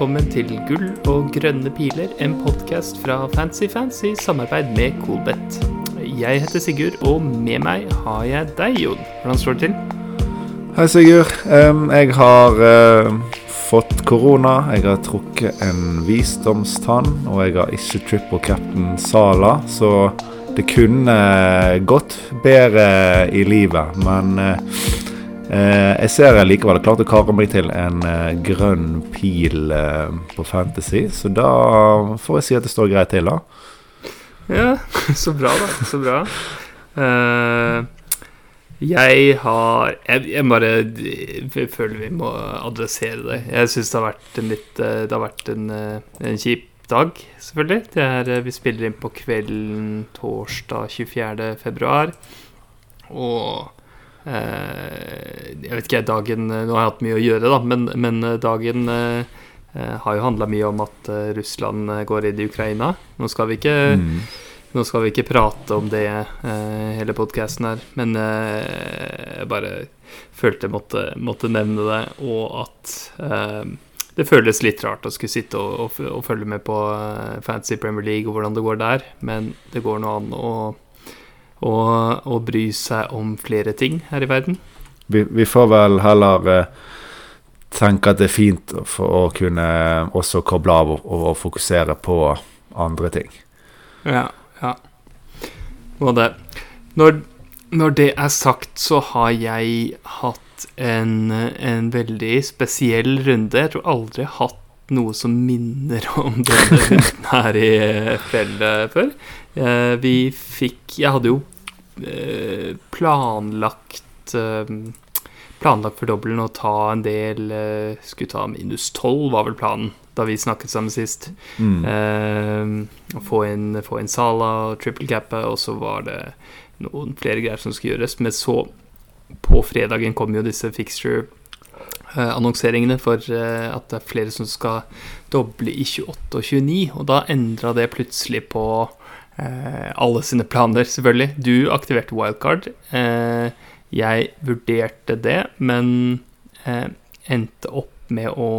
velkommen til Gull og grønne piler, en podkast fra Fancy Fancy i samarbeid med Colbett. Jeg heter Sigurd, og med meg har jeg deg, Jon. Hvordan står det til? Hei, Sigurd. Um, jeg har uh, fått korona. Jeg har trukket en visdomstann, og jeg har ikke triple cap'n Sala, så det kunne gått bedre i livet, men uh, Eh, jeg ser jeg likevel har klart å kare meg til en eh, grønn pil eh, på Fantasy, så da får jeg si at det står greit til, da. Ja, så bra, da. Så bra. Jeg har jeg, jeg, bare jeg føler vi må adressere det. Jeg syns det har vært en litt Det har vært en, en kjip dag, selvfølgelig. Er, vi spiller inn på kvelden torsdag 24. februar. Og Eh, jeg vet ikke, dagen Nå har jeg hatt mye å gjøre, da, men, men dagen eh, har jo handla mye om at eh, Russland går inn i Ukraina. Nå skal vi ikke mm. Nå skal vi ikke prate om det hele podkasten her, men jeg bare følte jeg måtte, måtte nevne det, og at det føles litt rart å skulle sitte og, og, og følge med på Fancy Premier League og hvordan det går der, men det går nå an å og, og bry seg om flere ting her i verden. Vi, vi får vel heller eh, tenke at det er fint for å kunne også koble av og, og fokusere på andre ting. Ja, ja. Og det når, når, det er sagt, så har jeg hatt en, en veldig spesiell runde. Jeg tror aldri jeg har hatt noe som minner om denne runden her i fjellet før. Eh, vi fikk Jeg hadde jo eh, planlagt eh, Planlagt for dobbelen å ta en del Skulle ta minus tolv, var vel planen da vi snakket sammen sist. Mm. få, inn, få inn Sala og triple cappe, og så var det noen flere greier som skulle gjøres. Men så, på fredagen, kom jo disse fixture annonseringene for at det er flere som skal doble i 28 og 29, og da endra det plutselig på alle sine planer, selvfølgelig. Du aktiverte wildcard. Eh, jeg vurderte det, men eh, endte opp med å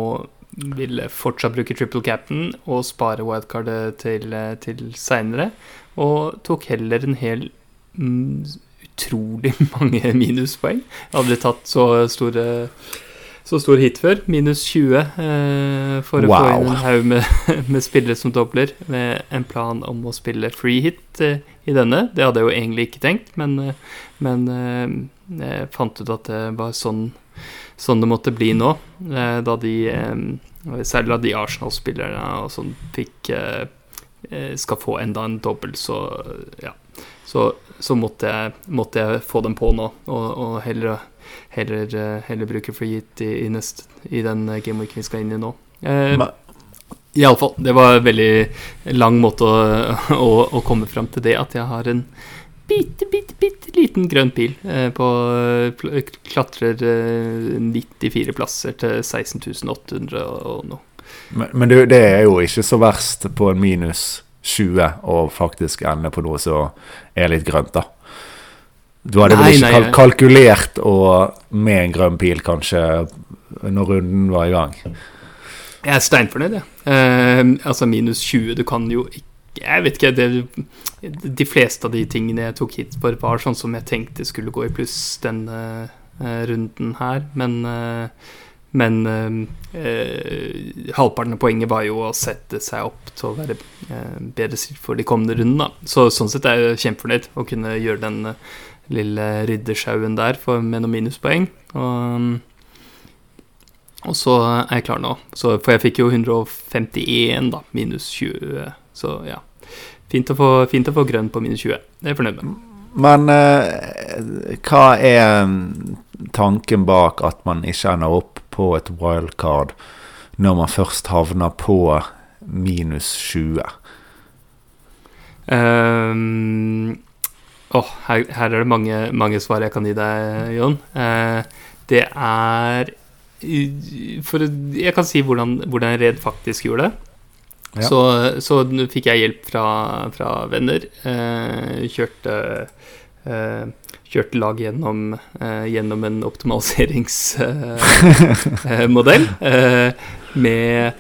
ville fortsatt bruke triple cap'n og spare wildcardet til, eh, til seinere. Og tok heller en hel mm, utrolig mange minuspoeng. Jeg hadde tatt så store så stor hit før. Minus 20 eh, for wow. å få inn en haug med, med, spillere som dobler, med en plan om å spille free hit eh, i denne. Det hadde jeg jo egentlig ikke tenkt, men, eh, men eh, jeg fant ut at det var sånn, sånn det måtte bli nå. Eh, da de, eh, særlig da de Arsenal-spillerne og sånn fikk skal få enda en dobbel, så ja. Så, så måtte, jeg, måtte, jeg, få dem på nå, og, og heller heller, eh, heller bruke free hit i, i, nest, i den gameweek gameweeken vi skal inn i nå. Eh, Iallfall. Det var en veldig lang måte å, å, å, komme fram til det, at jeg har en bitte, bitte, bitte liten grønn pil eh, på Klatrer eh, 94 plasser til 16.800 og noe. Men, men det, det er jo ikke så verst på en minus 20 å faktisk ende på noe som er litt grønt, da. Du hadde vel ikke nei, kalkulert og med en grønn pil, kanskje, når runden var i gang? Jeg er steinfornøyd, jeg. Eh, altså minus 20, du kan jo ikke Jeg vet ikke. Det, de fleste av de tingene jeg tok hit for, var sånn som jeg tenkte skulle gå i pluss denne uh, runden her, men uh, men halvparten av poenget var jo å sette seg opp til å være bedre stilt for de kommende rundene. Så sånn sett er jeg kjempefornøyd å kunne gjøre den lille riddersjauen der for, med noen minuspoeng. Og, og, så er jeg klar nå. Så, for jeg fikk jo 151, da. Minus 20. Så ja. Fint å få, fint å få grønn på minus 20. Det er jeg fornøyd med. Men eh, hva er mm, tanken bak at man ikke ender opp på et wildcard når man først havner på minus 20? Um, Oh, her, her, er det mange, mange, svar jeg kan gi deg, Jon. Eh, det er For jeg kan si hvordan, hvordan Red faktisk gjorde det. Ja. Så, så, fikk jeg hjelp fra, fra venner. Eh, kjørte eh, Kjørte lag gjennom, eh, gjennom en optimaliseringsmodell eh, eh, med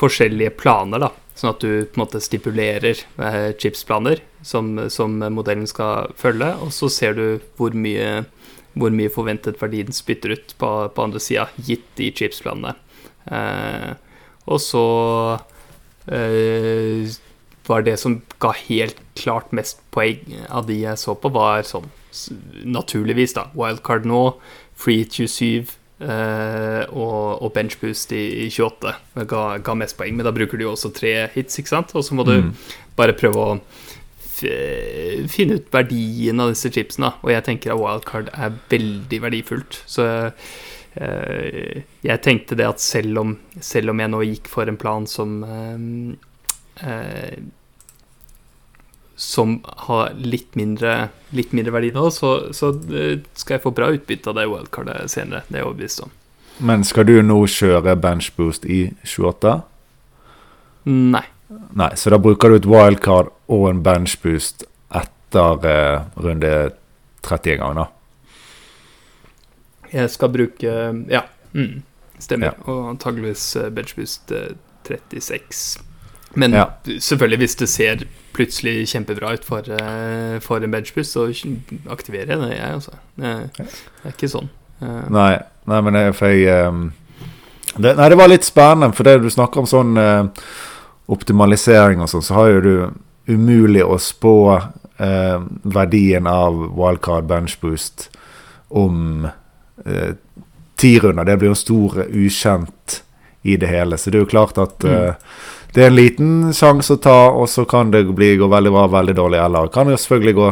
forskjellige planer, da. Sånn at du på en måte stipulerer eh, chipsplaner som, som modellen skal følge, og så ser du hvor mye, hvor mye forventet verdi den spytter ut på, på andre sida, gitt de chipsplanene. Eh, og så eh, var det som ga helt klart mest poeng av de jeg så på, var sånn naturligvis, da. Wildcard nå, Free 27 Uh, og, og benchboost i, i 28 ga, ga, mest poeng. Men da bruker du jo også tre hits, ikke sant? Og så må du mm. bare prøve å finne ut verdien av disse chipsene. Og jeg tenker at wildcard er veldig verdifullt. Så uh, jeg tenkte det at selv om, selv om, jeg nå gikk for en plan som uh, som har litt mindre, litt mindre verdi nå, så, så, eh, skal jeg få bra utbytte av det wildcardet senere. Det er jeg overbevist om. Men skal du nå kjøre benchboost i 28? Nei. Nei, Så da bruker du et wildcard og en benchboost etter eh, runde 30 en gang, da? Jeg skal bruke Ja, mm, stemmer. Ja. Og antageligvis eh, benchboost 36. Men ja. selvfølgelig, hvis det ser plutselig kjempebra ut for, uh, for en benchbus, så aktiverer jeg det, jeg, altså. Det, er ikke sånn. Uh. Nei, nei, men jeg, for jeg um, det, Nei, det var litt spennende, for det du snakker om sånn uh, optimalisering og sånn, så har jo du umulig å spå verdien av wildcard benchboost om ti runder. Det blir jo stor ukjent i det hele. Så det er jo klart at mm det er en liten sjanse å ta, og så kan det bli, gå veldig bra, veldig dårlig. Eller kan jo selvfølgelig gå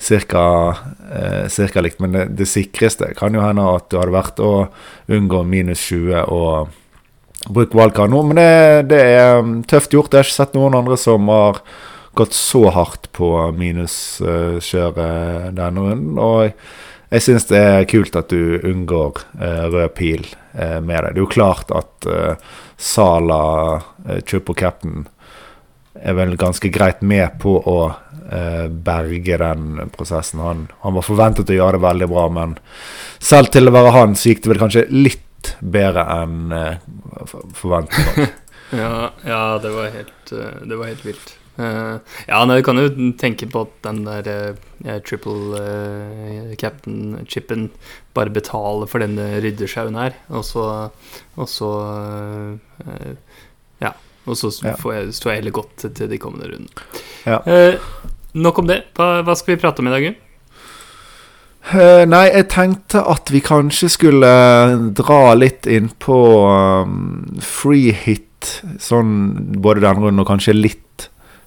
cirka, eh, likt, men det, det, sikreste kan jo hende at du hadde vært å unngå minus 20 og bruke wildcard nå. Men det, det, er um, tøft gjort. Jeg har ikke sett noen andre som har gått så hardt på minuskjøret eh, denne runden. Og jeg syns det er kult at du unngår uh, rød pil uh, med det. Det er jo klart at uh, Sala, eh, Chupo Captain, er vel ganske greit med på å eh, berge den prosessen. Han, han, var forventet å gjøre det veldig bra, men selv til å være han, så gikk det vel kanskje litt bedre enn eh, forventet. ja, ja, det var helt, eh, det var helt vilt. Uh, ja, nei, du kan jo tenke på at den der uh, triple uh, captain-chipen bare betaler for denne ryddesjauen her, og så, og så Ja. Og så står jeg, jeg heller godt til, de kommende rundene. Ja. nok om det. Hva, skal vi prate om i dag, Gunn? nei, jeg tenkte at vi kanskje skulle dra litt inn på um, free hit, sånn både denne runden og kanskje litt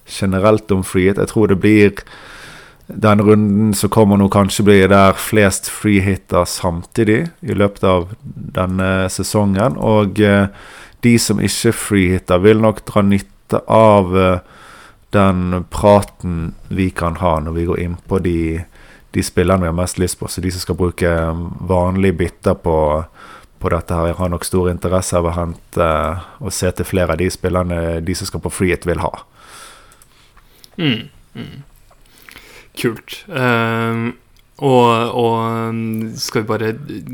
generelt om frihet. Jeg tror det blir den runden som kommer nå, kanskje blir der flest freehitter samtidig i løpet av denne sesongen. Og eh, de som ikke freehitter, vil nok dra nytte av eh, den praten vi kan ha når vi går inn på de, de spillerne vi har mest lyst på. Så de som skal bruke vanlige bytter på, på dette her, har nok stor interesse av å hente og se til flere av de spillerne de som skal på freehit, vil ha. Mm, mm. Kult. Uh, og, og, um, skal vi bare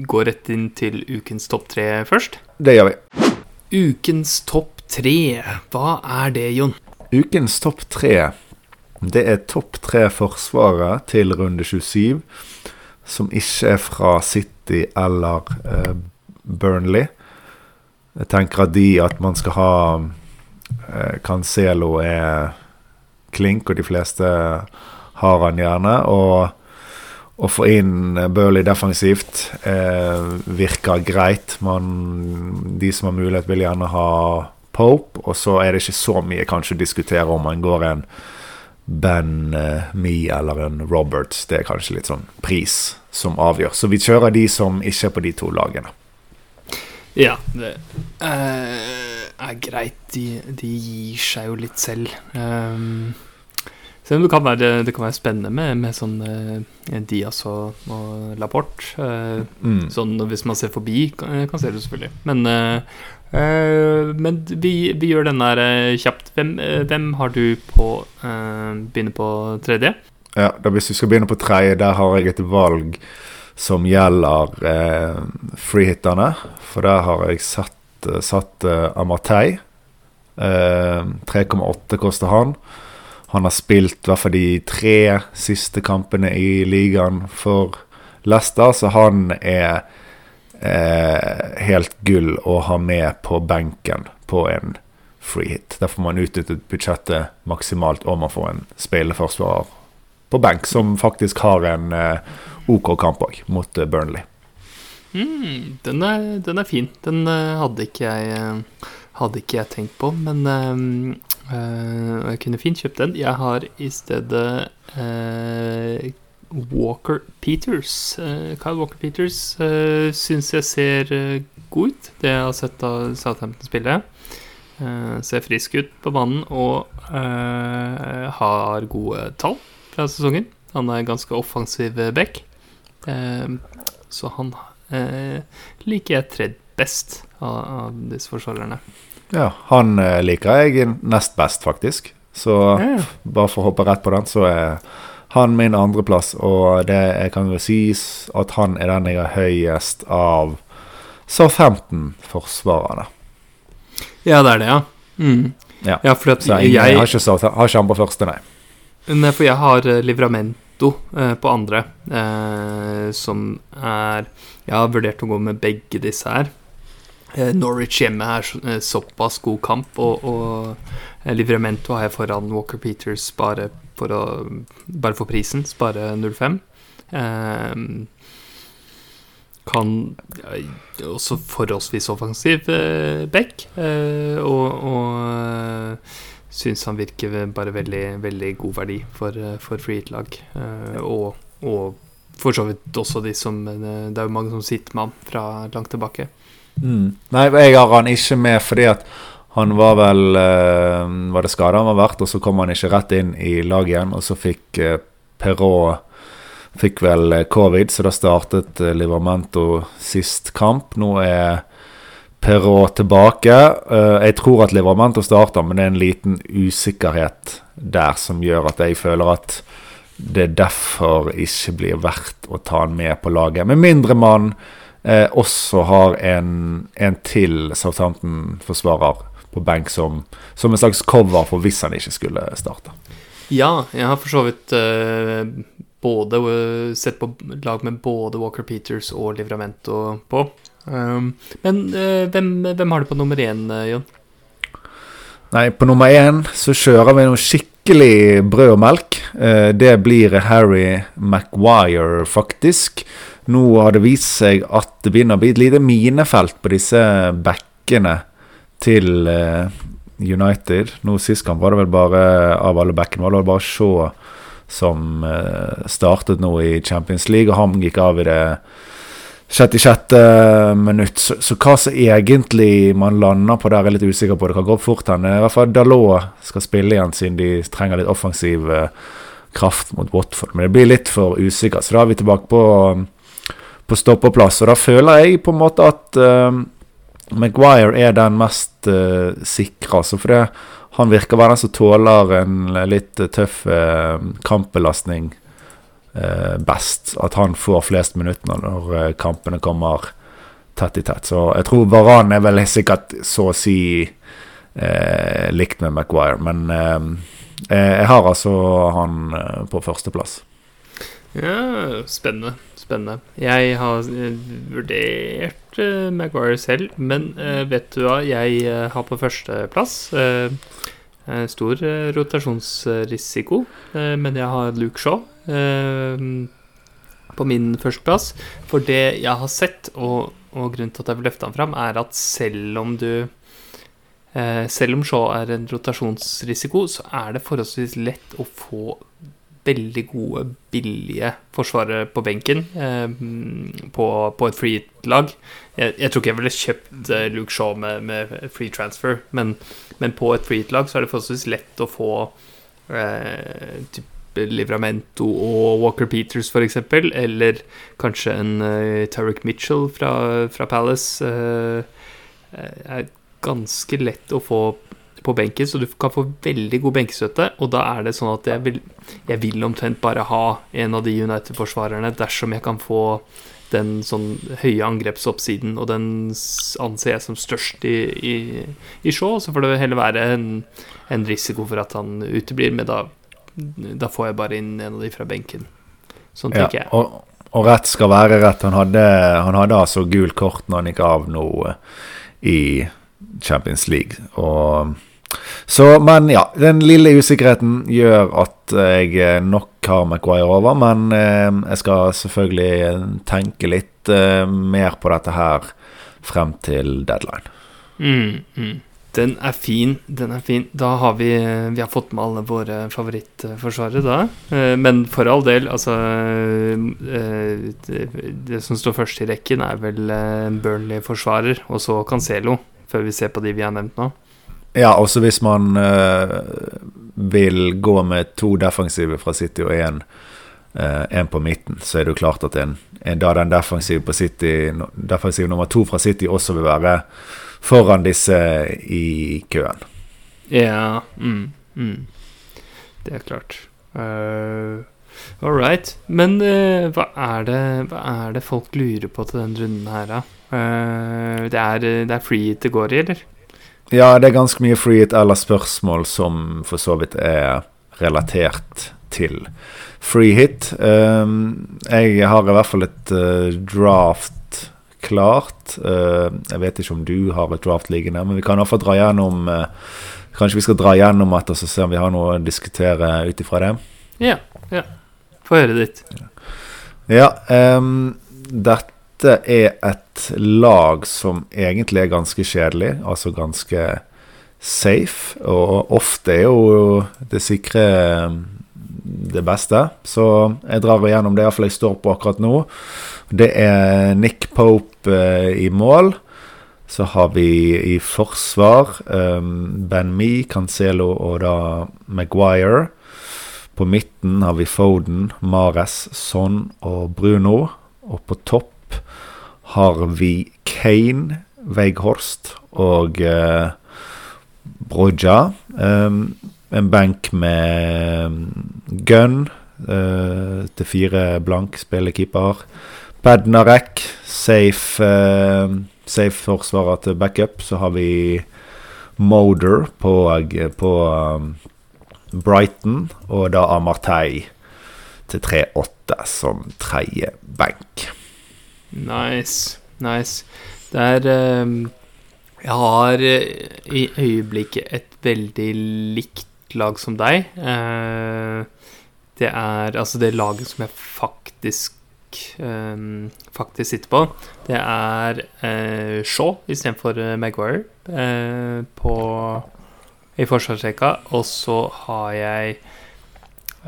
gå rett inn til ukens topp tre først? Det gjør vi. Ukens topp tre, hva er det, Jon? Ukens topp tre, det er topp tre forsvaret til runde 27, som ikke er fra City eller uh, Burnley. Jeg tenker at de at man skal ha uh, Cancelo er klink, og de fleste har han gjerne. Og å få inn Burley defensivt eh, virker greit. Man, de som har mulighet, vil gjerne ha Pope. Og så er det ikke så mye kanskje å diskutere om man går en Ben eh, Me eller en Roberts. Det er kanskje litt sånn pris som avgjør. Så vi kjører de som ikke er på de to lagene. Ja, det uh, er greit. De, de, gir seg jo litt selv. Um, selv om det kan være, det kan være spennende med, med sånn uh, Diaz og, og Laporte. Uh, mm. Sånn hvis man ser forbi, kan, kan se det selvfølgelig. Men, men vi, vi, gjør den der kjapt. Hvem, hvem, har du på Begynner på tredje? Ja, da Hvis vi skal begynne på tredje, der har jeg et valg som gjelder eh, freehitterne. For der har jeg satt, eh, satt uh, Amartey Eh, 3,8 koster han. Han har spilt i hvert fall de tre siste kampene i ligaen for Leicester, så han er eh, helt gull å ha med på benken på en free hit. Der får man utnyttet budsjettet maksimalt, og man får en spilleforsvarer på benk som faktisk har en eh, OK kamp òg, mot eh, Burnley. Mm, den, er, den, er, fin. Den uh, hadde, ikke jeg, uh, hadde ikke jeg tenkt på, men øh, jeg kunne fint kjøpt den. Jeg har i stedet Walker Peters. Kyle Walker Peters uh, syns jeg ser god ut, det jeg har sett av Southampton spille. ser frisk ut på banen og har gode tall fra sesongen. Han er ganske offensiv back. så han eh, liker jeg Tredd best av, av, disse forsvarerne. Ja, han eh, liker jeg nest best, faktisk. Så ja. bare for å hoppe rett på den, så er han min andreplass. Og det jeg kan jo sies at han er den jeg har høyest av Southampton-forsvarerne. Ja, det er det, ja. Mm. Ja. ja for at jeg, jeg, har ikke, har ikke han på første, nei. Nei, for jeg har uh, Livramento uh, på andre, uh, som er jeg har vurdert å gå med begge disse her. Eh, Norwich hjemme er eh, såpass god kamp, og, og Livramento har jeg foran Walker Peters bare for, å, bare for prisen. Spare 0,5. Eh, kan også forholdsvis offensiv eh, back, eh, og, og syns han virker bare veldig, veldig god verdi for, for free hit-lag. og, og for så vidt også de som eh, Det er jo mange som sitter med han fra langt tilbake. Mm. Nei, jeg har han ikke med fordi at han var vel Var det skada han var vært, og så kom han ikke rett inn i laget igjen. Og så fikk Perrault Fikk vel covid, så da startet Livermento sist kamp. Nå er Perrault tilbake. Uh, jeg tror at Livermento starter, men det er en liten usikkerhet der som gjør at jeg føler at det derfor ikke blir verdt å ta han med på laget. Med mindre man eh, også har en, en til Southampton-forsvarer på benk som, som, en slags cover for hvis han ikke skulle starte. Ja, jeg har for så vidt uh, både sett på lag med både Walker Peters og Livramento på. Um, men uh, hvem, hvem, har du på nummer én, Jon? Nei, på nummer én så kjører vi noe skikkelig brød og melk. Eh, det blir Harry Maguire, faktisk. Nå har det vist seg at det begynner å bli et lite minefelt på disse backene til eh, United. Nå Sist kamp var det vel bare av alle backene var det bare Shaw som eh, startet nå i Champions League, og han gikk av i det 66. minutt. Så, så, hva som egentlig man lander på der, er litt usikker på. Det kan gå opp fort hen. I hvert fall Dalot skal spille igjen, siden de trenger litt offensiv uh, kraft mot Watford. Men det blir litt for usikkert, så da er vi tilbake på, på stoppeplass. Og da føler jeg på en måte at uh, Maguire er den mest uh, sikre. Altså for det, han virker å være den som tåler en litt tøff kampbelastning eh, best. At han får flest minutter når eh, kampene kommer tett i tett. Så jeg tror Varan er vel sikkert så å si eh, likt med Maguire. Men eh, eh, jeg har altså han eh, på førsteplass. Ja, spennende. Spennende. Jeg har vurdert uh, Maguire selv, men uh, vet du hva jeg har på førsteplass? Uh, stor rotasjonsrisiko, men jeg har Luke Shaw. På min førsteplass. For det jeg har sett, og, og grunnen til at jeg vil løfte han fram, er at selv om du eh, Selv om Shaw er en rotasjonsrisiko, så er det forholdsvis lett å få veldig gode, billige forsvarere på benken eh, på, på, et free-lag. Jeg, jeg, tror ikke jeg ville kjøpt eh, Luke Shaw med, med free transfer, men, men på et free-lag så er det forholdsvis lett å få eh, typ Livramento og Walker Peters, f.eks., eller kanskje en uh, Tarek Mitchell fra, fra Palace, uh, er ganske lett å få på benken, så du kan få veldig god benkestøtte. Og da er det sånn at jeg vil, jeg vil omtrent bare ha en av de United-forsvarerne dersom jeg kan få den sånn høye angrepsoppsiden, og den anser jeg som størst i, i, i Shaw. Så får det heller være en, en risiko for at han uteblir, men da, da får jeg bare inn en av de fra benken. Sånn Ja, tenker jeg. og, og rett skal være rett. Han hadde, han hadde altså gult kort når han gikk av nå eh, i Champions League. Og, så, men ja, den lille usikkerheten gjør at jeg eh, nok har Maguire over. Men eh, jeg skal selvfølgelig tenke litt eh, mer på dette her frem til deadline. Mm, mm. Den er fin, den er fin. Da har vi, vi har fått med alle våre favorittforsvarere, da. Eh, Men for all del, altså eh, det, som står først i rekken, er vel eh, Burnley-forsvarer, og så Cancelo, før vi ser på de vi har nevnt nå. Ja, også hvis man uh, vil gå med to defensive fra City og én en på midten, så er det jo klart at en, en, da den defensive på City defensive defensiv nummer to fra City også vil være foran disse i køen. Ja, mm, mm. Det er klart. Uh, All right. Men uh, hva, er det, hva er det folk lurer på til den runden her, da? Uh, det, er, det er free hit det går i, eller? Ja, det er ganske mye free hit eller spørsmål som for så vidt er relatert til free hit. Um, jeg har i hvert fall et eh, draft klart. Eh, jeg vet ikke om du har et draft liggende, men vi kan i hvert fall dra gjennom eh, Kanskje vi skal dra gjennom etter så se om vi har noe å diskutere ut ifra det. Ja. ja. Få høre ditt. Ja, Um, dette er et lag som egentlig er ganske kjedelig, altså ganske safe. Og ofte er jo det sikre ehm, det beste. Så jeg drar igjennom det iallfall jeg står på akkurat nå. Det er Nick Pope eh, i mål. Så har vi i forsvar um, Ben Me, Cancelo og da Maguire. På midten har vi Foden, Mares, Son og Bruno. Og på topp har vi Kane, Veghorst og eh, Broja. Um, en benk med Gunn uh, til fire blank spillekeeper. Bednarek, safe, uh, safe forsvarer til backup. Så har vi Moder på, på um, Brighton, og da Amartey til 3-8 som tredje benk. Nice. Nice. Det er um, Jeg har eh, i øyeblikket et veldig likt lag som deg. Uh, det er altså det laget som jeg faktisk um, faktisk sitter på. Det er uh, Shaw istedenfor uh, Maguire uh, på i forsvarsrekka. Og så har jeg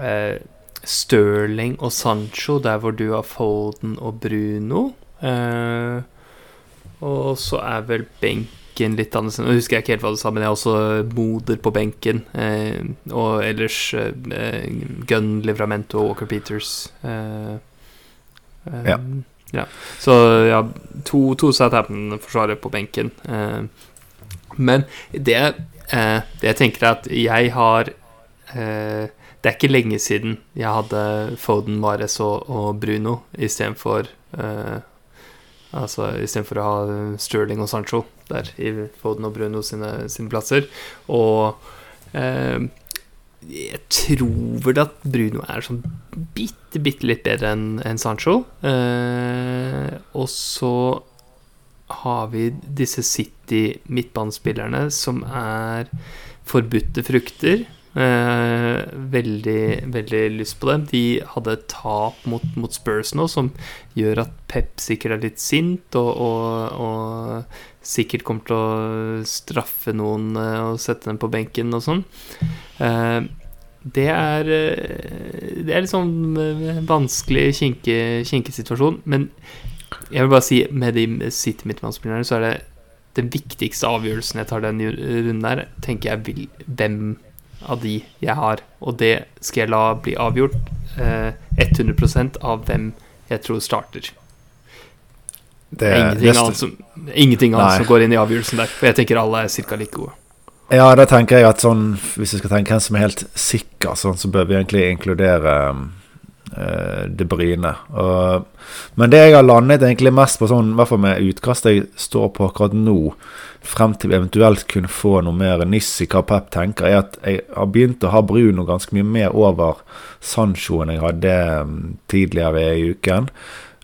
eh, Sterling og Sancho der hvor du har Foden og Bruno. Eh, og så er vel benken litt annerledes. Nå husker jeg ikke helt hva du sa, men jeg har også Moder på benken. Eh, og ellers eh, Gunn, Livramento og Walker Peters. Eh, eh, Ja. ja. Så ja, to, to Southampton-forsvarere på benken. Men det, eh, det jeg tenker er at jeg har eh, Det er ikke lenge siden jeg hadde Foden, Mares og, og Bruno istedenfor uh, Altså istedenfor å ha Sterling og Sancho der i Foden og Bruno sine, sine plasser. Og uh, jeg tror vel at Bruno er sånn bitte, bitte litt bedre enn en Sancho. Eh, og så har vi disse City-midtbanespillerne som er forbudte frukter. Eh, veldig, veldig lyst på dem. De hadde et tap mot, mot Spurs nå som gjør at Pep sikkert er litt sint, og, og, og sikkert kommer til å straffe noen eh, og sette dem på benken og sånn. Eh, det er Det er litt sånn vanskelig, kinke, kinkesituasjon. Men jeg vil bare si med de City midtbanespillerne så er det den viktigste avgjørelsen jeg tar den runden her, tenker jeg vil hvem av de jeg har. Og det skal jeg la bli avgjort eh, 100% av hvem jeg tror starter. Det, ingenting neste. annet, som, ingenting annet som går inn i avgjørelsen der. For jeg tenker alle er ca. like gode. Ja, da tenker jeg at sånn Hvis vi skal tenke hvem som er helt sikker, sånn, så bør vi egentlig inkludere um, uh, De Bryne. Men det jeg har landet egentlig mest på, sånn, i hvert fall med utkastet jeg står på akkurat nå, frem til vi eventuelt kunne få noe mer nyss i hva Pep tenker, er at jeg har begynt å ha Bruno ganske mye mer over Sancho enn jeg hadde um, tidligere i uken.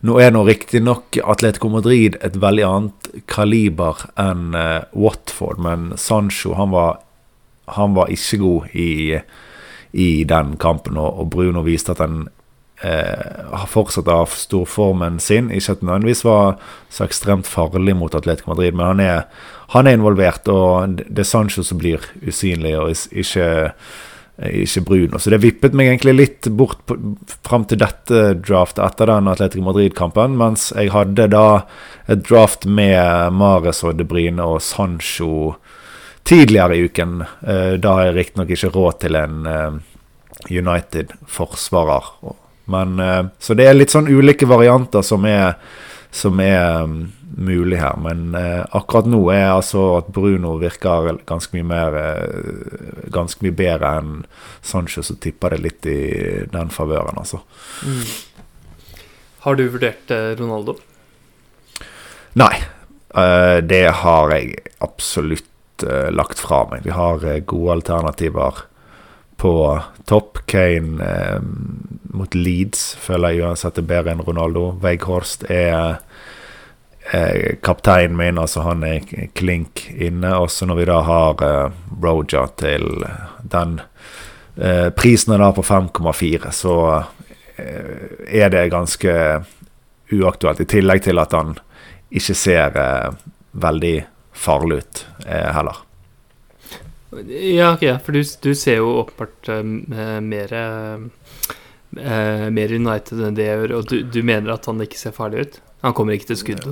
Nå er nå riktignok Atletico Madrid et veldig annet kaliber enn uh, Watford, men Sancho han var, han var ikke god i, i den kampen, og Bruno viste at han eh, fortsatt av storformen sin. Ikke at nødvendigvis var så ekstremt farlig mot Atletico Madrid, men han er, han er involvert, og det er Sancho som blir usynlig, og ikke, ikke Bruno. Så det vippet meg egentlig litt bort på, fram til dette draftet etter den Atletico Madrid-kampen, mens jeg hadde da et draft med Mares og De Bruyne og Sancho tidligere i uken. Eh, da har jeg riktignok ikke råd til en eh, United-forsvarer. Men eh, Så det er litt sånn ulike varianter som er, som er um, mulig her. Men uh, akkurat nå er altså at Bruno virker ganske mye mer uh, Ganske mye bedre enn Sancho, så tipper det litt i den favøren, altså. Mm. Har du vurdert Ronaldo? Nei. Det har jeg absolutt lagt fra meg. Vi har gode alternativer på topp. Kane eh, mot Leeds føler jeg uansett er bedre enn Ronaldo. Veghorst er eh, kapteinen min, altså han er klink inne. Også når vi da har eh, Roja til den eh, prisen han har på 5,4, så eh, er det ganske uaktuelt. I tillegg til at han ikke ser eh, veldig farlig ut heller. Ja, ok, for du, du ser jo åpenbart uh, mer uh, mer United enn det jeg gjør, og du, du, mener at han ikke ser farlig ut? Han kommer ikke til skudd?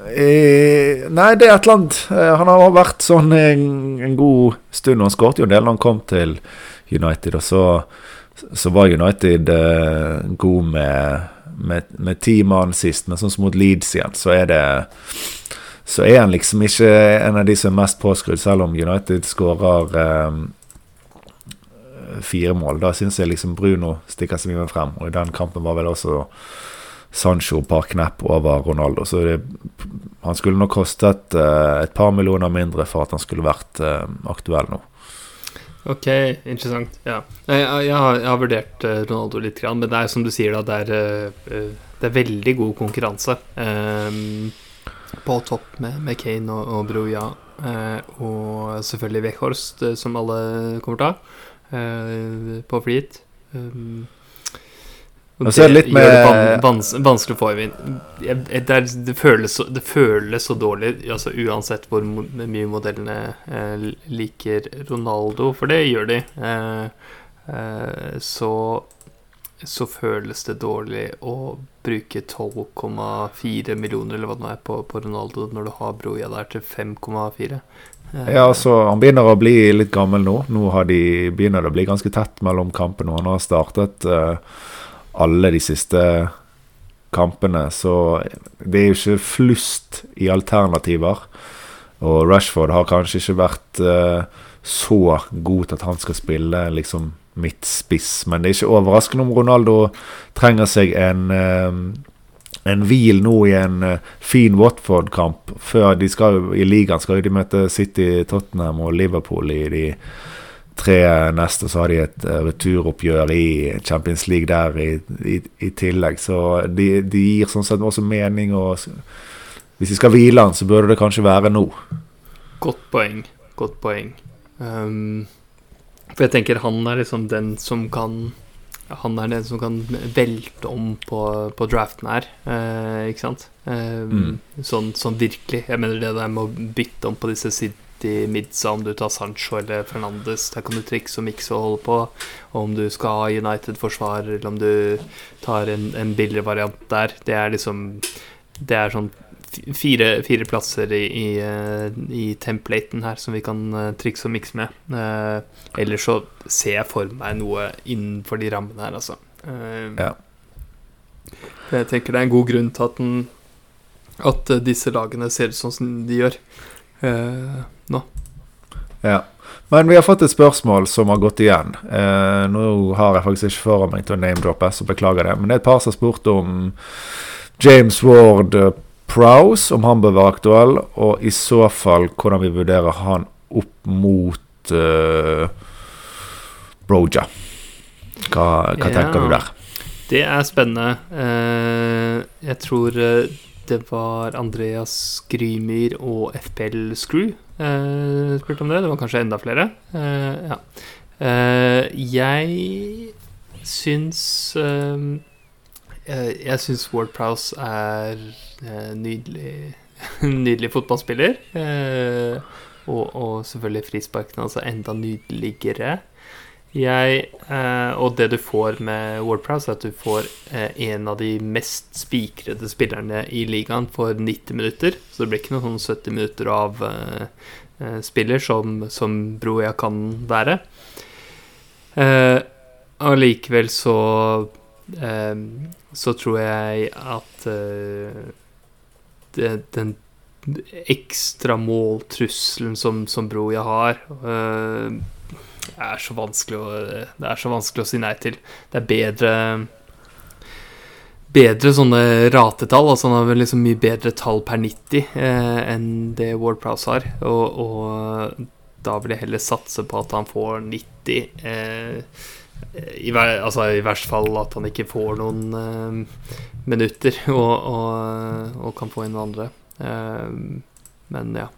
Nei, det er et eller annet. Han har vært sånn en, en god stund. Han skåret jo en del da han kom til United, og så, så var United eh, god med, med, med ti mann sist, men sånn som mot Leeds igjen, så er det så er han liksom ikke en av de som er mest påskrudd, selv om United skårer eh, fire mål. Da syns jeg liksom Bruno stikker seg mye frem, og i den kampen var vel også Sancho et par knepp over Ronaldo. Så det, han skulle nok kostet eh, et par millioner mindre for at han skulle vært eh, aktuell nå. Ok, interessant. Ja. Jeg, jeg, har, jeg har, vurdert uh, Ronaldo litt, men det er som du sier, da, det er, uh, det er veldig god konkurranse. Um, på topp med, med Kane og, og Broja. Eh, og selvfølgelig Weghorst, eh, som alle kommer til å ha, eh, på flyt. Um, det, det med... gjør det vans vanskelig få inn. Det, det, føles så, det føles så dårlig, altså uansett hvor mye modellene liker Ronaldo, for det gjør de. Eh, eh, så så føles det dårlig å bruke 12,4 millioner eller hva det er på, på, Ronaldo når du har Broja der til 5,4. Eh, ja, altså Han begynner å bli litt gammel nå. Nå de, begynner det å bli ganske tett mellom kampene. Han har startet uh, alle de siste kampene, så det er jo ikke flust i alternativer. Og Rashford har kanskje ikke vært uh, så god til at han skal spille liksom midtspiss. Men det er ikke overraskende om Ronaldo trenger seg en, eh, en hvil nå i en eh, fin Watford-kamp. Før de skal I ligaen skal de møte City, Tottenham og Liverpool i de tre neste. Så har de et eh, returoppgjør i Champions League der i, i, i tillegg. Så de, de, gir sånn sett også mening. Og hvis de skal hvile han, så burde det kanskje være nå. Godt poeng. Godt poeng. Um, for jeg tenker han er liksom den som kan Han er den som kan velte om på, på draften her, eh, ikke sant? Eh, mm. sånn, sånn, virkelig. Jeg mener det der med å bytte om på disse City Midsa, om du tar Sancho eller Fernandes, der kan du trikse og mikse og holde på. Og om du skal ha United-forsvarer, eller om du tar en, en billigere variant der. Det er liksom Det er sånn fire, fire plasser i, i, eh, i, templaten her som vi kan uh, trikse og mikse med. Eh, ellers så ser jeg for meg noe innenfor de rammene her, altså. Eh, ja. Jeg tenker det er en god grunn til at, den, at disse lagene ser ut sånn som de gjør nå. Ja. Men vi har fått et spørsmål som har gått igjen. Eh, nå har jeg faktisk ikke foran meg til å name-droppe, så beklager det. Men det er et par som har spurt om James Ward eh, Prowse, om han bør være aktuell, og i så fall hvordan vi vurderer han opp mot uh, Broja. Hva, hva Ja. tenker du der? Det er spennende. Uh, jeg tror eh, det var Andreas Grymyr og FPL Screw uh, spurte om det. Det var kanskje enda flere. Uh, ja. Jeg syns eh, eh, Jeg syns Ward Prowse er eh, nydelig Nydelig fotballspiller. Eh, og, og selvfølgelig frisparkene altså enda nydeligere. Jeg, og det du får med Wordpress, er at du får en av de mest spikrede spillerne i ligaen for 90 minutter. Så det blir ikke noen sånn 70 minutter av spiller som, som Broja kan være. Eh, likevel så Så tror jeg at eh, det, den ekstra måltrusselen som, som Broja har eh, er så vanskelig å, det er så vanskelig å si nei til. Det er bedre Bedre sånne ratetall. Altså han har vel liksom mye bedre tall per 90 eh, enn det Ward Prowse har. Og, og da vil jeg heller satse på at han får 90. Eh, i, ver altså, I verst fall at han ikke får noen uh, minutter og, og, og kan få inn noen andre. Uh, men ja.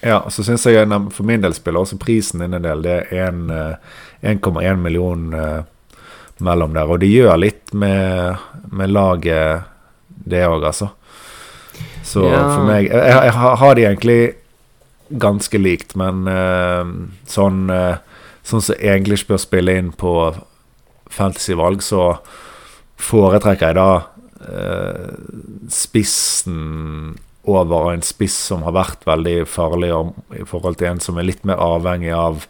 Ja, så syns jeg for min del spiller også prisen din en del. Det er eh, 1,1 million eh, mellom der. Og det gjør litt med, med laget, det òg, altså. Så Ja. for meg Jeg, jeg har de egentlig ganske likt, men eh, sånn eh, Sånn som ikke bør spille inn på fantasyvalg, så foretrekker jeg da eh, spissen over en spiss som har vært veldig farlig i forhold til en som er litt mer avhengig av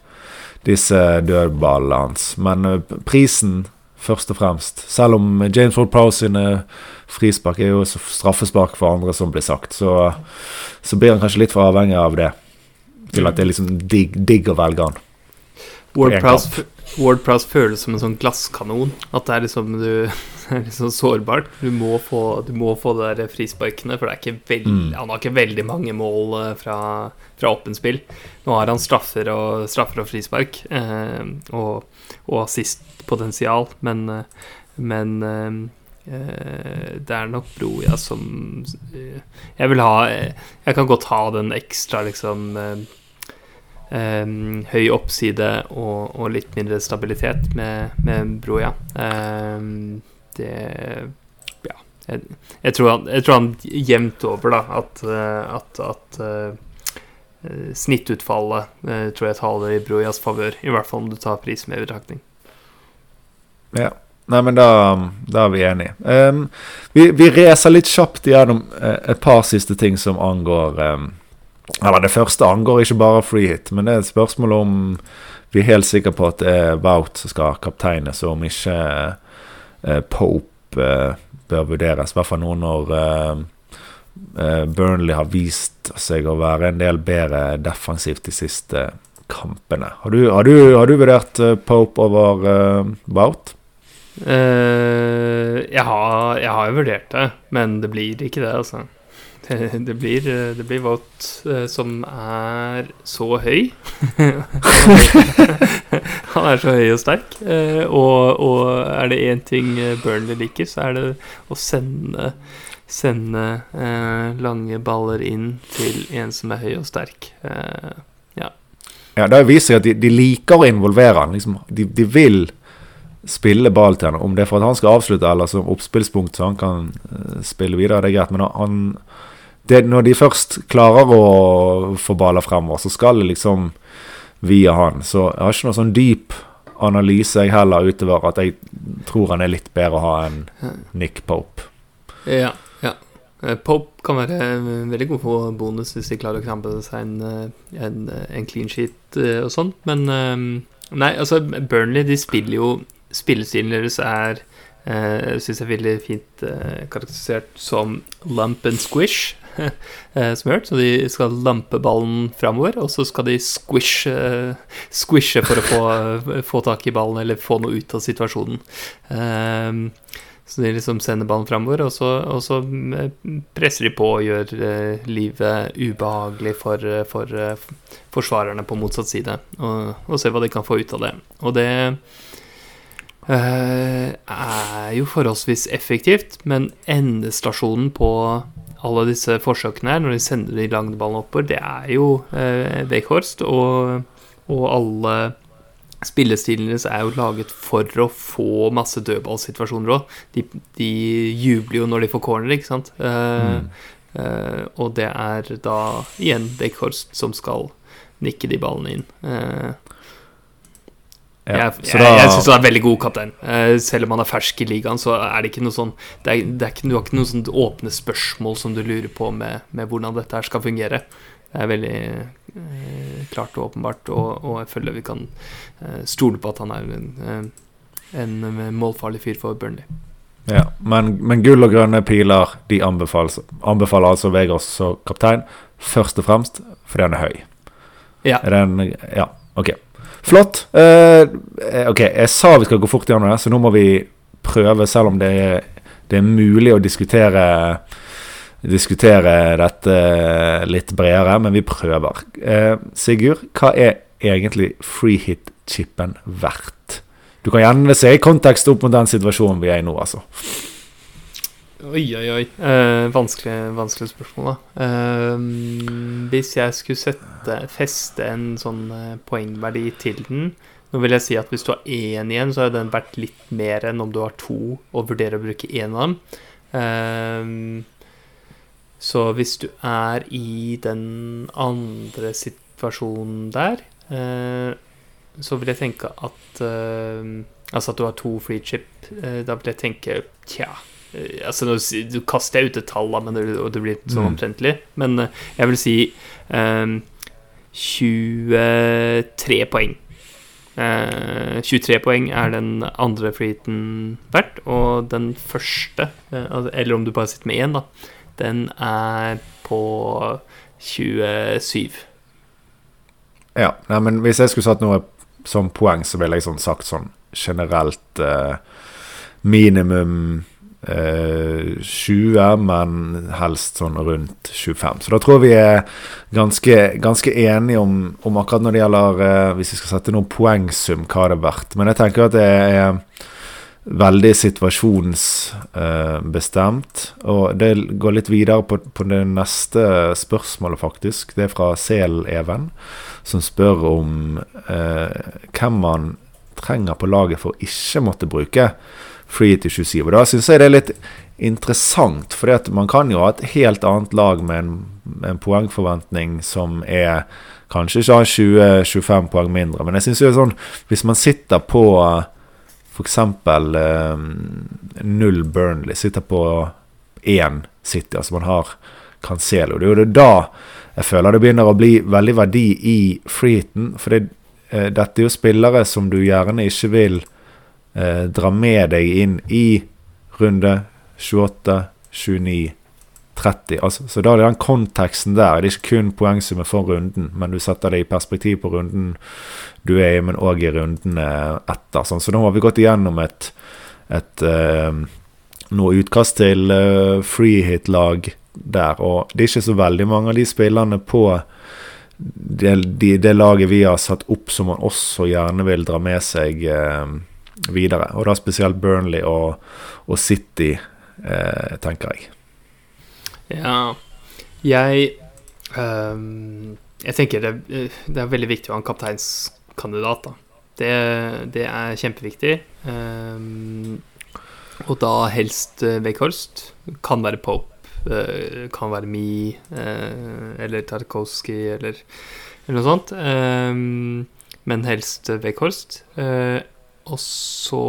disse dødballene hans. Men eh, prisen først og fremst. Selv om James Ward Prowse sine frispark er jo straffespark for andre, som blir sagt, så, så blir han kanskje litt for avhengig av det. Til at det er liksom digg, digg å velge han. Wordpress, Wordpress føles som en sånn glasskanon. At det er liksom du er liksom sårbart. Du må få, du må få det der frisparkene, for veld, Mm. han har ikke veldig mange mål eh, fra, fra åpent spill. Nå har han straffer og, straffer og frispark, eh, og, og assistpotensial, men, eh, men eh, eh, det er nok Broja som Jeg vil ha Jeg kan godt ha den ekstra, liksom Ehm, høy oppside og, og litt mindre stabilitet med, med Broja. Ehm, det Ja. Jeg, jeg, tror han, jeg tror han jevnt over, da, at, eh, at, at eh, snittutfallet eh, tror jeg taler i Brojas favør. I hvert fall om du tar pris med i betraktning. Ja. Nei, men da, da er vi enige. Um, vi, vi reser litt kjapt igjennom et par siste ting som angår ehm, Eller det første angår ikke bare free hit, men det er et spørsmål om vi er helt sikre på at det er Wout som skal kapteines, og om ikke eh, Pope eh, bør vurderes. I hvert fall nå når eh, eh, Burnley har vist seg å være en del bedre defensivt de siste kampene. Har du, har du, har du vurdert eh, Pope over uh, Wout? Eh, jeg, jeg har jo vurdert det, men det blir ikke det, altså. Det, det blir, det blir Vogt eh, som er så høy. Han er så høy og sterk. eh, og, og er det én ting eh, Burnley liker, så er det å sende Sende eh, lange baller inn til en som er høy og sterk. Eh, Ja, Det viser at de, de liker å involvere han. Liksom, de, de vil spille ball til han. Om det er for at han skal avslutte, eller som oppspillspunkt så han kan spille videre, det er greit. Men han, det, når de først klarer å få baller fremover, så skal det liksom via han. Så jeg har ikke noe sånn dyp analyse jeg heller utover at jeg tror han er litt bedre å ha enn Nick Pope. Ja, ja. Eh, Pope kan være eh, veldig god på bonus hvis de klarer å krampe seg en, eh, en, en clean sheet og sånn, men Nei, altså, Burnley, de spiller jo Spillestilen deres er uh, syns jeg er veldig fint uh, karakterisert som lump and squish. som hørt, Så de skal lampe ballen framover, og så skal de squishe, squishe for å få, få, tak i ballen eller få noe ut av situasjonen. Uh, så de liksom sender ballen framover, og, og, så eh, presser de på og gjør livet ubehagelig for, eh, for forsvarerne på motsatt side. Og, og ser hva de kan få ut av det. Og det er jo forholdsvis effektivt, men endestasjonen på alle disse forsøkene her, når de sender de lange ballene oppover, det er jo eh, Weghorst. og, og alle spillestilene deres er jo laget for å få masse dødballsituasjoner òg. De, de, jubler jo når de får corner, ikke sant? Eh, mm. eh, og det er da igjen Weghorst som skal nikke de ballene inn. Uh, ja, jeg jeg, jeg, jeg syns han er veldig god kaptein. selv om han er fersk i ligaen, så er det ikke noe sånn det er, det er ikke, Du har ikke noen sånn åpne spørsmål som du lurer på med, med hvordan dette her skal fungere. Det er veldig eh, klart og åpenbart, og, og, jeg føler vi kan eh, stole på at han er en, eh, en målfarlig fyr for Burnley. Ja, men, men, gull og grønne piler de anbefales, anbefaler altså Vegard som kaptein, først og fremst fordi han er høy. Ja. Er den, ja, ok. Flott. Uh, ok, jeg sa vi skal gå fort gjennom det, så nå må vi prøve, selv om det er, det er mulig å diskutere diskutere dette litt bredere, men vi prøver. Eh, Sigurd, hva er egentlig freehit-chipen verdt? Du kan gjerne se i kontekst opp mot den situasjonen vi er i nå, altså. Oi, oi, oi. Eh, vanskelig, vanskelig, spørsmål, da. Eh, hvis jeg skulle sette, feste en sånn eh, poengverdi til den Nå vil jeg si at hvis du har én igjen, så har den vært litt mer enn om du har to og vurderer å bruke én av dem. Eh, så hvis du er i den andre situasjonen der, eh, så vil jeg tenke at eh, Altså at du har to free chip. Da vil jeg tenke tja altså nå, Du kaster jeg ut et tall, men det, og det blir sånn omtrentlig. Mm. Men eh, jeg vil si 23 poeng. 23 poeng er den andre freeheaten verdt, og den første, eller om du bare sitter med én, da den er på 27. Ja, nei, men hvis jeg skulle satt noe som poeng, så ville jeg sånn sagt sånn generelt uh, minimum eh, 20, men helst sånn rundt 25. Så da tror vi er ganske, ganske enige om, om, akkurat når det gjelder eh, Hvis vi skal sette noen poengsum, hva det er verdt. Men jeg tenker at det er veldig situasjonsbestemt. Eh, og det går litt videre på, på, det neste spørsmålet, faktisk. Det er fra Sel-Even, som spør om uh, hvem man trenger på laget for å ikke måtte bruke free til 27. Og da syns jeg det er litt interessant, for man kan jo ha et helt annet lag med en, en poengforventning som er Kanskje ikke har 20-25 poeng mindre, men jeg syns jo sånn Hvis man sitter på f.eks. Eh, null Burnley sitter på én City. Altså man har Cancelo. Det er jo da jeg føler det begynner å bli veldig verdi i freeheaten. For det, eh, dette er jo spillere som du gjerne ikke vil eh, dra med deg inn i runde 28, 29, 30. Altså, så da er det den konteksten der. Det er ikke kun poengsummet for runden, men du setter det i perspektiv på runden du er i, men òg i rundene etter. Sånn. Så nå har vi gått igjennom et, et uh, noe utkast til uh, freehit-lag der. Og det er ikke så veldig mange av de spillerne på det, de, det laget vi har satt opp, som man også gjerne vil dra med seg uh, videre. Og da spesielt Burnley og, og City, tenker jeg. Ja, jeg um, Jeg tenker det, det, er veldig viktig å ha en kapteinskandidat. da. Det, det er kjempeviktig. Um, og da helst uh, Weghorst. Kan være Pope, uh, kan være Me uh, eller Tarkovskij eller, eller, noe sånt. Um, men helst Weghorst. Uh, og så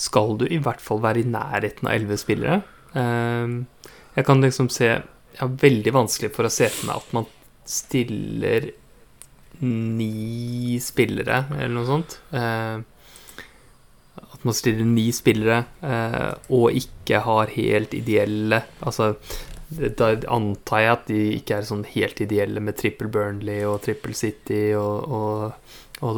skal du i hvert fall være i nærheten av elleve spillere. Ehm, jeg kan liksom se Jeg har veldig vanskelig for å se for meg at man stiller ni spillere, eller noe sånt. Ehm, at man stiller ni spillere eh, og ikke har helt ideelle Altså, da antar jeg at de ikke er sånn helt ideelle med trippel Burnley og trippel City og, og, og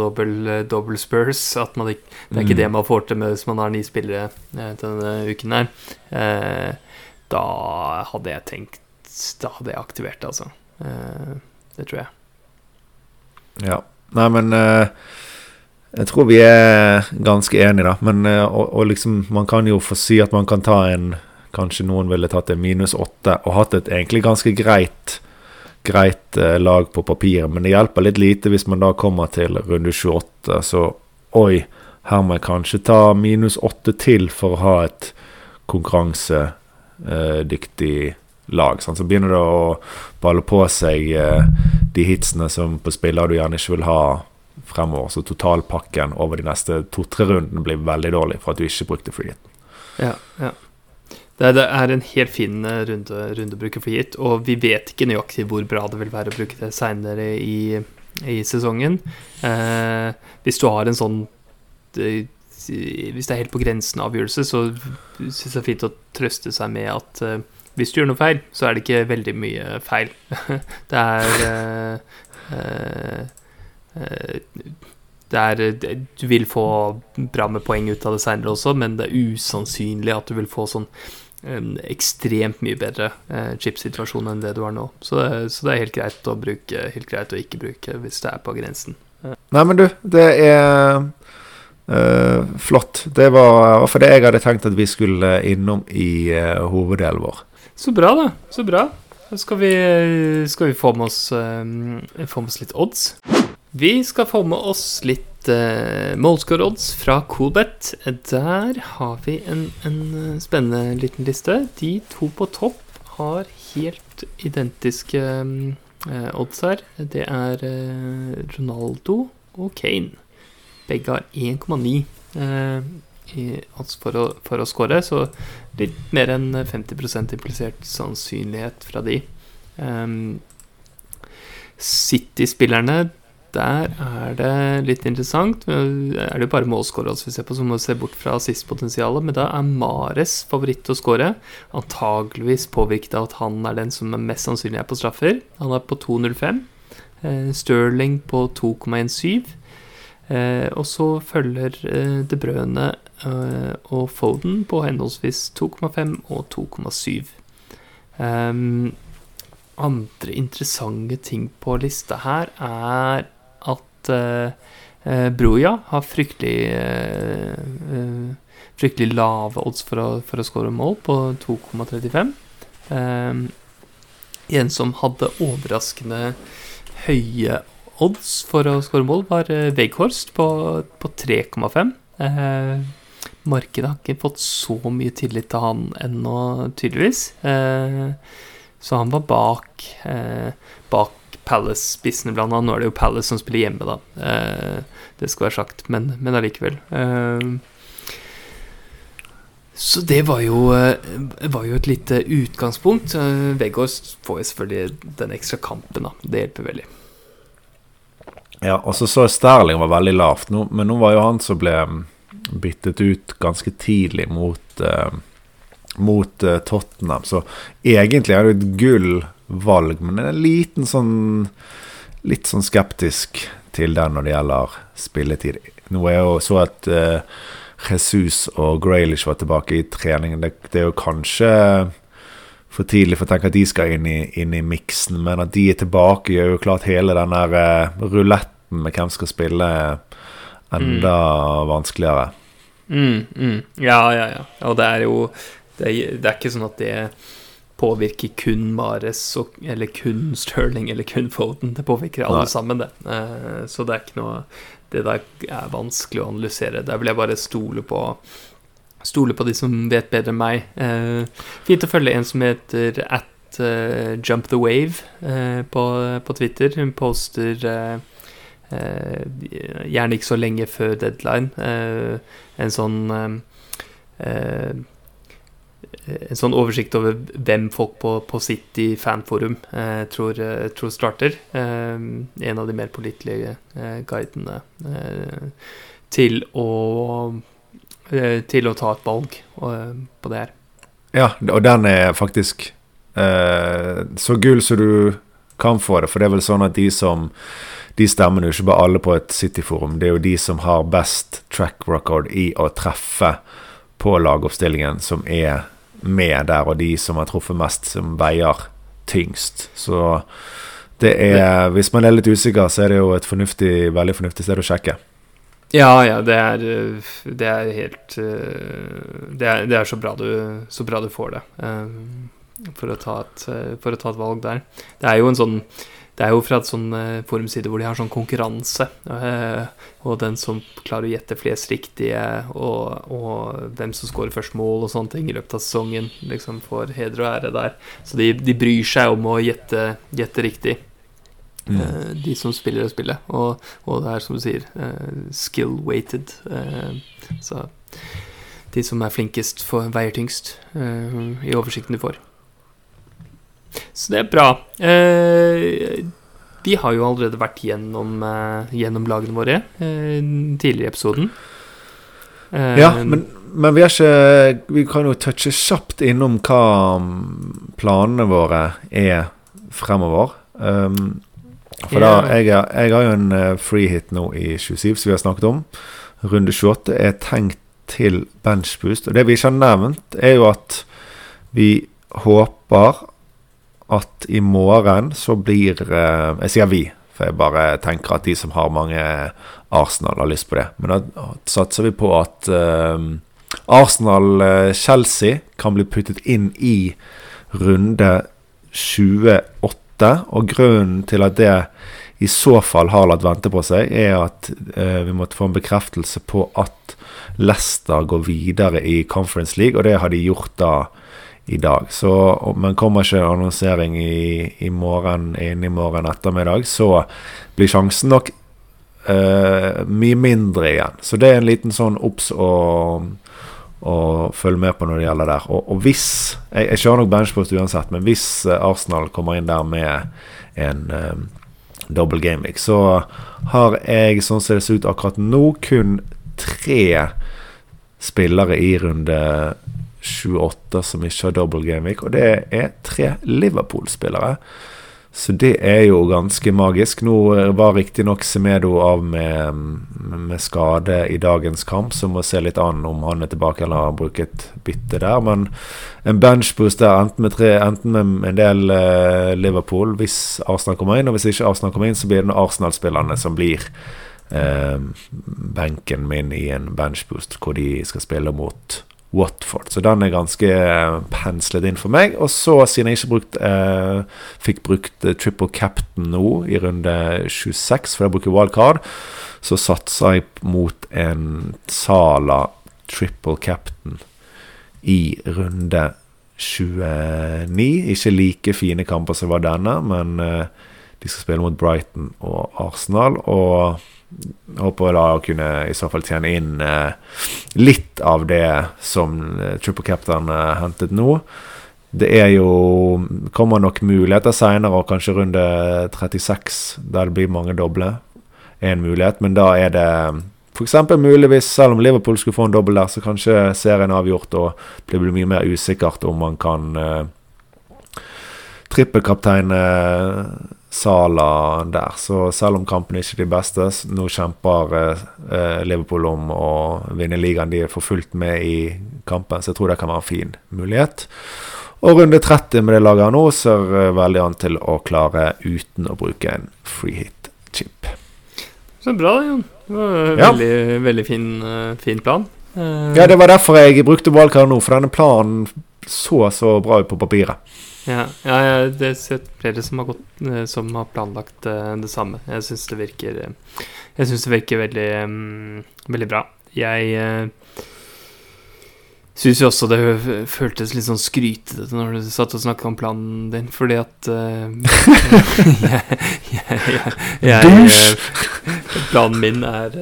dobbel Spurs. At man ikke, det er ikke Mm. det man får til med hvis man har ni spillere eh, denne uken her. Eh, da hadde jeg tenkt Da hadde jeg aktivert det, altså. Eh, det tror jeg. Ja. Nei, men eh, Jeg tror vi er ganske enige, da. Men eh, og, og liksom Man kan jo få si at man kan ta en Kanskje noen ville tatt en minus åtte og hatt et egentlig ganske greit Greit eh, lag på papiret, men det hjelper litt lite hvis man da kommer til runde 28, så oi, her må jeg kanskje ta minus 8 til for å ha et konkurransedyktig lag. Sant? Så begynner det å balle på seg eh, de hitsene som på spillere du gjerne ikke vil ha fremover. Så totalpakken over de neste to-tre rundene blir veldig dårlig for at du ikke brukte free. Ja, ja. Det det er en helt fin eh, runde, runde å bruke for gitt, og vi vet ikke nøyaktig hvor bra det vil være å bruke det seinere i, i sesongen. Eh, hvis du har en sånn det, Hvis det er helt på grensen av avgjørelse, så syns jeg det er fint å trøste seg med at eh, hvis du gjør noe feil, så er det ikke veldig mye feil. det er eh, eh, eh, det er, du vil få bra med poeng ut av det seinere også, men det er usannsynlig at du vil få sånn ekstremt mye bedre eh, chip-situasjon enn det du har nå. Så det, så det er helt greit å bruke, helt greit å ikke bruke hvis det er på grensen. Nei, men du, det er eh, flott. Det var for det jeg hadde tenkt at vi skulle innom i eh, hoveddelen vår. Så bra, da. Så bra. Da skal vi, skal vi få, med oss, eh, få med oss litt odds. Vi skal få med oss litt uh, målscore-odds fra Coolbet. Der har vi en, en eh, spennende liten liste. De to på topp har helt identiske eh, odds her. Det er uh, Ronaldo og Kane. Begge har 1,9 uh, odds for å, for å score, så litt mer enn 50% implisert sannsynlighet fra de. Um, City-spillerne, der er det litt interessant. Er det bare målskårer vi ser på, så må vi se bort fra assistpotensialet. Men da er Mares favoritt å skåre. Antageligvis påvirket av at han er den som er mest sannsynlig er på straffer. Han er på 2,05. Eh, Sterling på 2,17. Eh, og så følger eh, De Brøne og Foden på henholdsvis 2,5 og 2,7. Um, andre interessante ting på lista her er at uh, uh, Broja har fryktelig uh, uh, Fryktelig lave odds for å, for å score mål, på 2,35. Um, en som hadde overraskende høye odds for å score mål, var uh, Weghorst på, på 3,5. Uh, markedet har ikke fått så mye tillit til han ennå, tydeligvis. Uh, så han var bak, eh, bak Palace-spissene blant annet. Nå er det jo Palace som spiller hjemme, da. Eh, det skal være sagt, men, men allikevel. Eh, så det var jo, eh, var jo et lite utgangspunkt. Eh, får jo selvfølgelig den ekstra kampen, da. Det hjelper veldig. Ja, og så så Sterling var veldig lavt, nå, men nå var jo han som ble mm, byttet ut ganske tidlig mot eh, mot eh, Tottenham. Så egentlig er det et gullvalg, men jeg er en liten sånn Litt sånn skeptisk til det når det gjelder spilletid. Nå er jo så at uh, Jesus og Graylish var tilbake i treningen. Det, det er jo kanskje for tidlig for å tenke at de skal inn i, inn i miksen, men at de er tilbake, gjør jo klart hele den der uh, ruletten med hvem skal spille, enda vanskeligere. Mm, mm. Ja, ja, ja. Og det er jo det er, det er ikke sånn at det påvirker kun Mares eller kun Sterling eller kun Foden. Det påvirker alle Nei. sammen, det. Eh, så det er ikke noe Det der er vanskelig å analysere. Der vil jeg bare stole på Stole på de som vet bedre enn meg. Eh, fint å følge en som heter at eh, Jump the Wave på, på Twitter. Hun poster gjerne ikke så lenge før deadline en sånn en sånn oversikt over hvem folk på, på City fanforum eh, tror, eh, tror starter. Eh, en av de mer pålitelige eh, guidene eh, til å eh, til å ta et valg på det her. Ja, og den er faktisk så gull som du kan få det. For det er vel sånn at de som De stemmer jo ikke bare alle på et City-forum. Det er jo de som har best track record i å treffe på lagoppstillingen, som er med der, og de som har truffet mest, som veier tyngst. Så det er Hvis man er litt usikker, så er det jo et fornuftig, veldig fornuftig sted å sjekke. Ja, ja, det er, eh, det er helt eh, det er, det er, så, bra du, så bra du får det. For å, et, for å ta et valg der. Det er jo en sånn det er jo fra et sånn uh, forumside hvor de har sånn konkurranse. Uh, og den som klarer å gjette flest riktige, og, og, hvem som scorer først mål og sånne ting i løpet av sesongen, liksom får heder og ære der. Så de, de bryr seg om å gjette, gjette riktig. Mm. Uh, de som spiller og spiller. Og, og, det er som du sier, skill-weighted. så de som er flinkest, får, veier tyngst i oversikten du får. Så det er bra. Eh, vi har jo allerede vært gjennom, eh, gjennom lagene våre eh, tidligere i episoden. Eh, ja, men, men, vi, ikke, vi kan jo touche kjapt innom hva mm, planene våre er fremover. Um, for da, jeg, jeg, har jo en uh, free hit nå i 27, som vi har snakket om. Runde 28 er tenkt til benchboost. Og det vi ikke har nevnt, er jo at vi håper at i morgen så blir eh, Jeg sier vi, for jeg bare tenker at de som har mange Arsenal, har lyst på det. Men da satser vi på at uh, Arsenal-Chelsea kan bli puttet inn i runde 28. Og grunnen til at det i så fall har latt vente på seg, er at vi måtte få en bekreftelse på at Leicester går videre i Conference League, og det har de gjort da i dag. Så, om man kommer ikke annonsering i, i morgen, inn i morgen ettermiddag, så blir sjansen nok uh, mye mindre igjen. Så det er en liten sånn obs å, å følge med på når det gjelder der. Og, og hvis Jeg, jeg kjører nok benchpost uansett, men hvis eh, Arsenal kommer inn der med en um, double game week, så har jeg, sånn som det ser ut akkurat nå, kun tre spillere i runde 28 som ikke har double game week, og det er tre Liverpool-spillere. Så det er jo ganske magisk. Nå var riktignok Semedo av med, med, skade i dagens kamp, så må se litt an om han er tilbake eller har brukt bytte der. Men en benchboost der, enten med, tre, enten med en del uh, Liverpool hvis Arsenal kommer inn, og hvis ikke Arsenal kommer inn, så blir det Arsenal-spillerne som blir uh, benken min i en benchboost, hvor de skal spille mot Watford. Så den er ganske eh, penslet inn for meg. Og så, siden jeg ikke brukt, eh, fikk brukt eh, triple captain nå i runde 26, for jeg bruker wildcard, så satsa jeg mot en Sala triple captain i runde 29. Ikke like fine kamper som var denne, men eh, de skal spille mot Brighton og Arsenal. Og håper da å kunne i så fall tjene inn eh, litt av det som eh, Triple Captain eh, hentet nå. Det er jo kommer nok muligheter seinere, kanskje runde 36, der det blir mange doble. Er en mulighet, men da er det f.eks. muligvis, selv om Liverpool skulle få en dobbel der, så kanskje serien avgjort, og det blir mye mer usikkert om man kan eh, trippelkapteine Sala der. Så selv om kampen ikke er de beste, nå kjemper eh, Liverpool om å vinne ligaen. De er for fullt med i kampen, så jeg tror det kan være en fin mulighet. Og runde 30 med det laget nå ser eh, veldig an til å klare uten å bruke en free hit-chip. Så bra, Jon. Det var veldig, ja. veldig fin, uh, fin, plan. Uh, ja, det var derfor jeg brukte valgkart nå, for denne planen så så bra ut på papiret. Ja, ja, det er flere som har, gått, eh, som har planlagt uh, det samme. Jeg syns det virker uh, Jeg syns det virker veldig, um, veldig bra. Jeg syns jo også det føltes litt sånn skrytete når du satt og snakket om planen din, fordi at uh, jeg, jeg, jeg, Planen min er,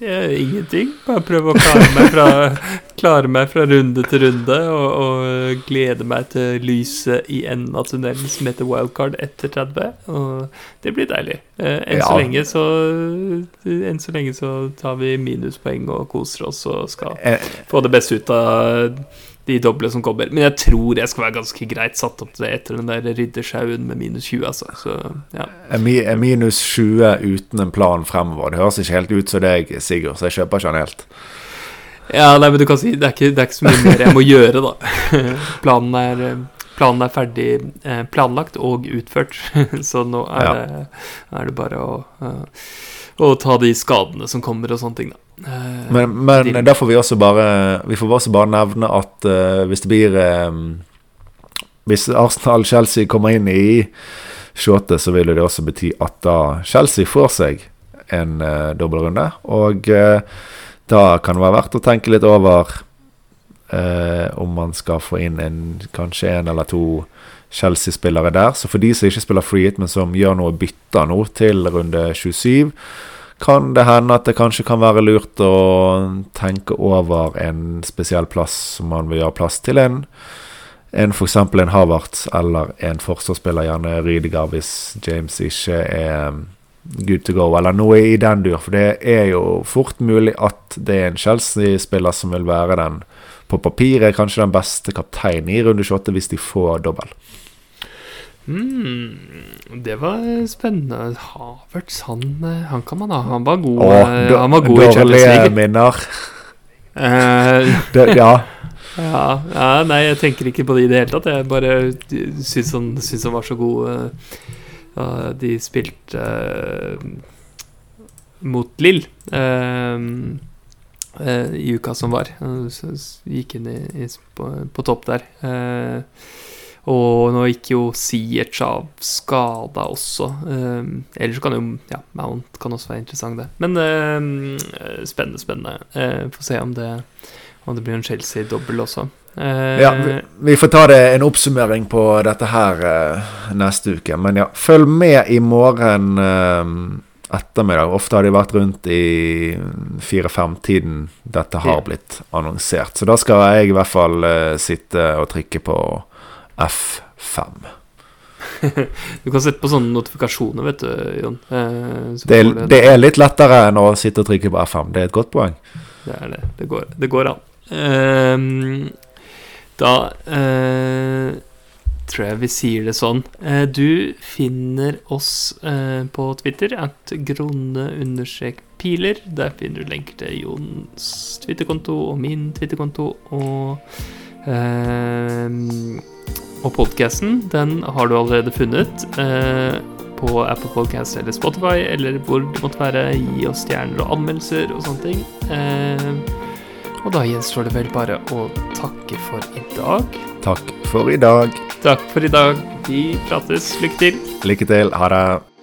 eh, ingenting. Bare prøve å klare meg fra, klare meg fra runde til runde og, og glede meg til lyset i enden av tunnelen som heter wildcard etter 30. Og det blir deilig. Eh, Enn så lenge så Enn så lenge så tar vi minuspoeng og koser oss og skal Eh, få det beste ut av de doble som kommer. Men jeg tror jeg skal være ganske greit satt opp til det etter den der riddersjauen med minus 20, altså. Så ja. Minus 20 uten en plan fremover. Det høres ikke helt ut som deg, Sigurd, så jeg kjøper ikke han helt. Ja, nei, men du kan si det er ikke, det er ikke så mye mer jeg må gjøre, da. Planen er, planen er ferdig eh, planlagt og utført, så nå er, Ja. det, er det bare å, eh, å ta de skadene som kommer og sånne ting, da. Men, men får vi også bare Vi får også bare nevne at uh, hvis det blir um, Hvis Arsenal-Chelsea kommer inn i shortet, så vil det også bety at da Chelsea får seg en uh, dobbeltrunde. Og uh, da kan det være verdt å tenke litt over uh, om man skal få inn en, kanskje en eller to Chelsea-spillere der. Så for de som ikke spiller free hit, men som gjør noe bytter nå til runde 27, kan det hende at det kanskje kan være lurt å tenke over en spesiell plass som man vil gjøre plass til en. En F.eks. en Havertz eller en forsvarsspiller, gjerne Rydiger, hvis James ikke er um, good to go, eller noe i den dur. For det er jo fort mulig at det er en Chelsea-spiller som vil være den på papiret kanskje den beste kapteinen i runde 28 hvis de får dobbel. Mm, det var spennende. Havertz, han, han kan man ha. Han var god, Åh, eh, do- han var god i Champions League. minner. Eh, Det, ja. ja, ja, nei, jeg tenker ikke på det i det hele tatt. Jeg bare syns han, syns han var så god uh, de spilte uh, mot Lill i uka som var. Gikk inn i, i, på, på topp der. Eh, og nå gikk jo Siech av skada også. Um, ellers kan jo Ja, Mount kan også være interessant, det. Men eh, spennende, spennende. Uh, Får se om det, om det blir en Chelsea-dobbel også. Uh, Ja, vi, vi får ta det en oppsummering på dette her eh, neste uke. Men ja, følg med i morgen eh, ettermiddag. Ofte har de vært rundt i fire-fem-tiden dette har blitt annonsert. Så da skal jeg i hvert fall uh, sitte og trykke på F5. Du kan sette på sånne notifikasjoner, vet du, Jon. Eh, så Det er, det er litt lettere enn å sitte og trykke på F5. Det er et godt poeng. Det er det. Det går, det går an. Ehm, da eh, tror jeg vi sier det sånn. Eh, du finner oss på Twitter at grunne-piler Der finner du lenker til Jons Twitter-konto og min Twitter-konto. Og, ehm, og podkasten, den har du allerede funnet. eh, på Apple Podcast eller Spotify, eller hvor det måtte være. Gi oss stjerner og anmeldelser og sånne ting. Eh, og da gjenstår det vel bare å takke for i dag. Takk for i dag. Takk for i dag. Vi prates. Lykke til. Lykke til. Ha det.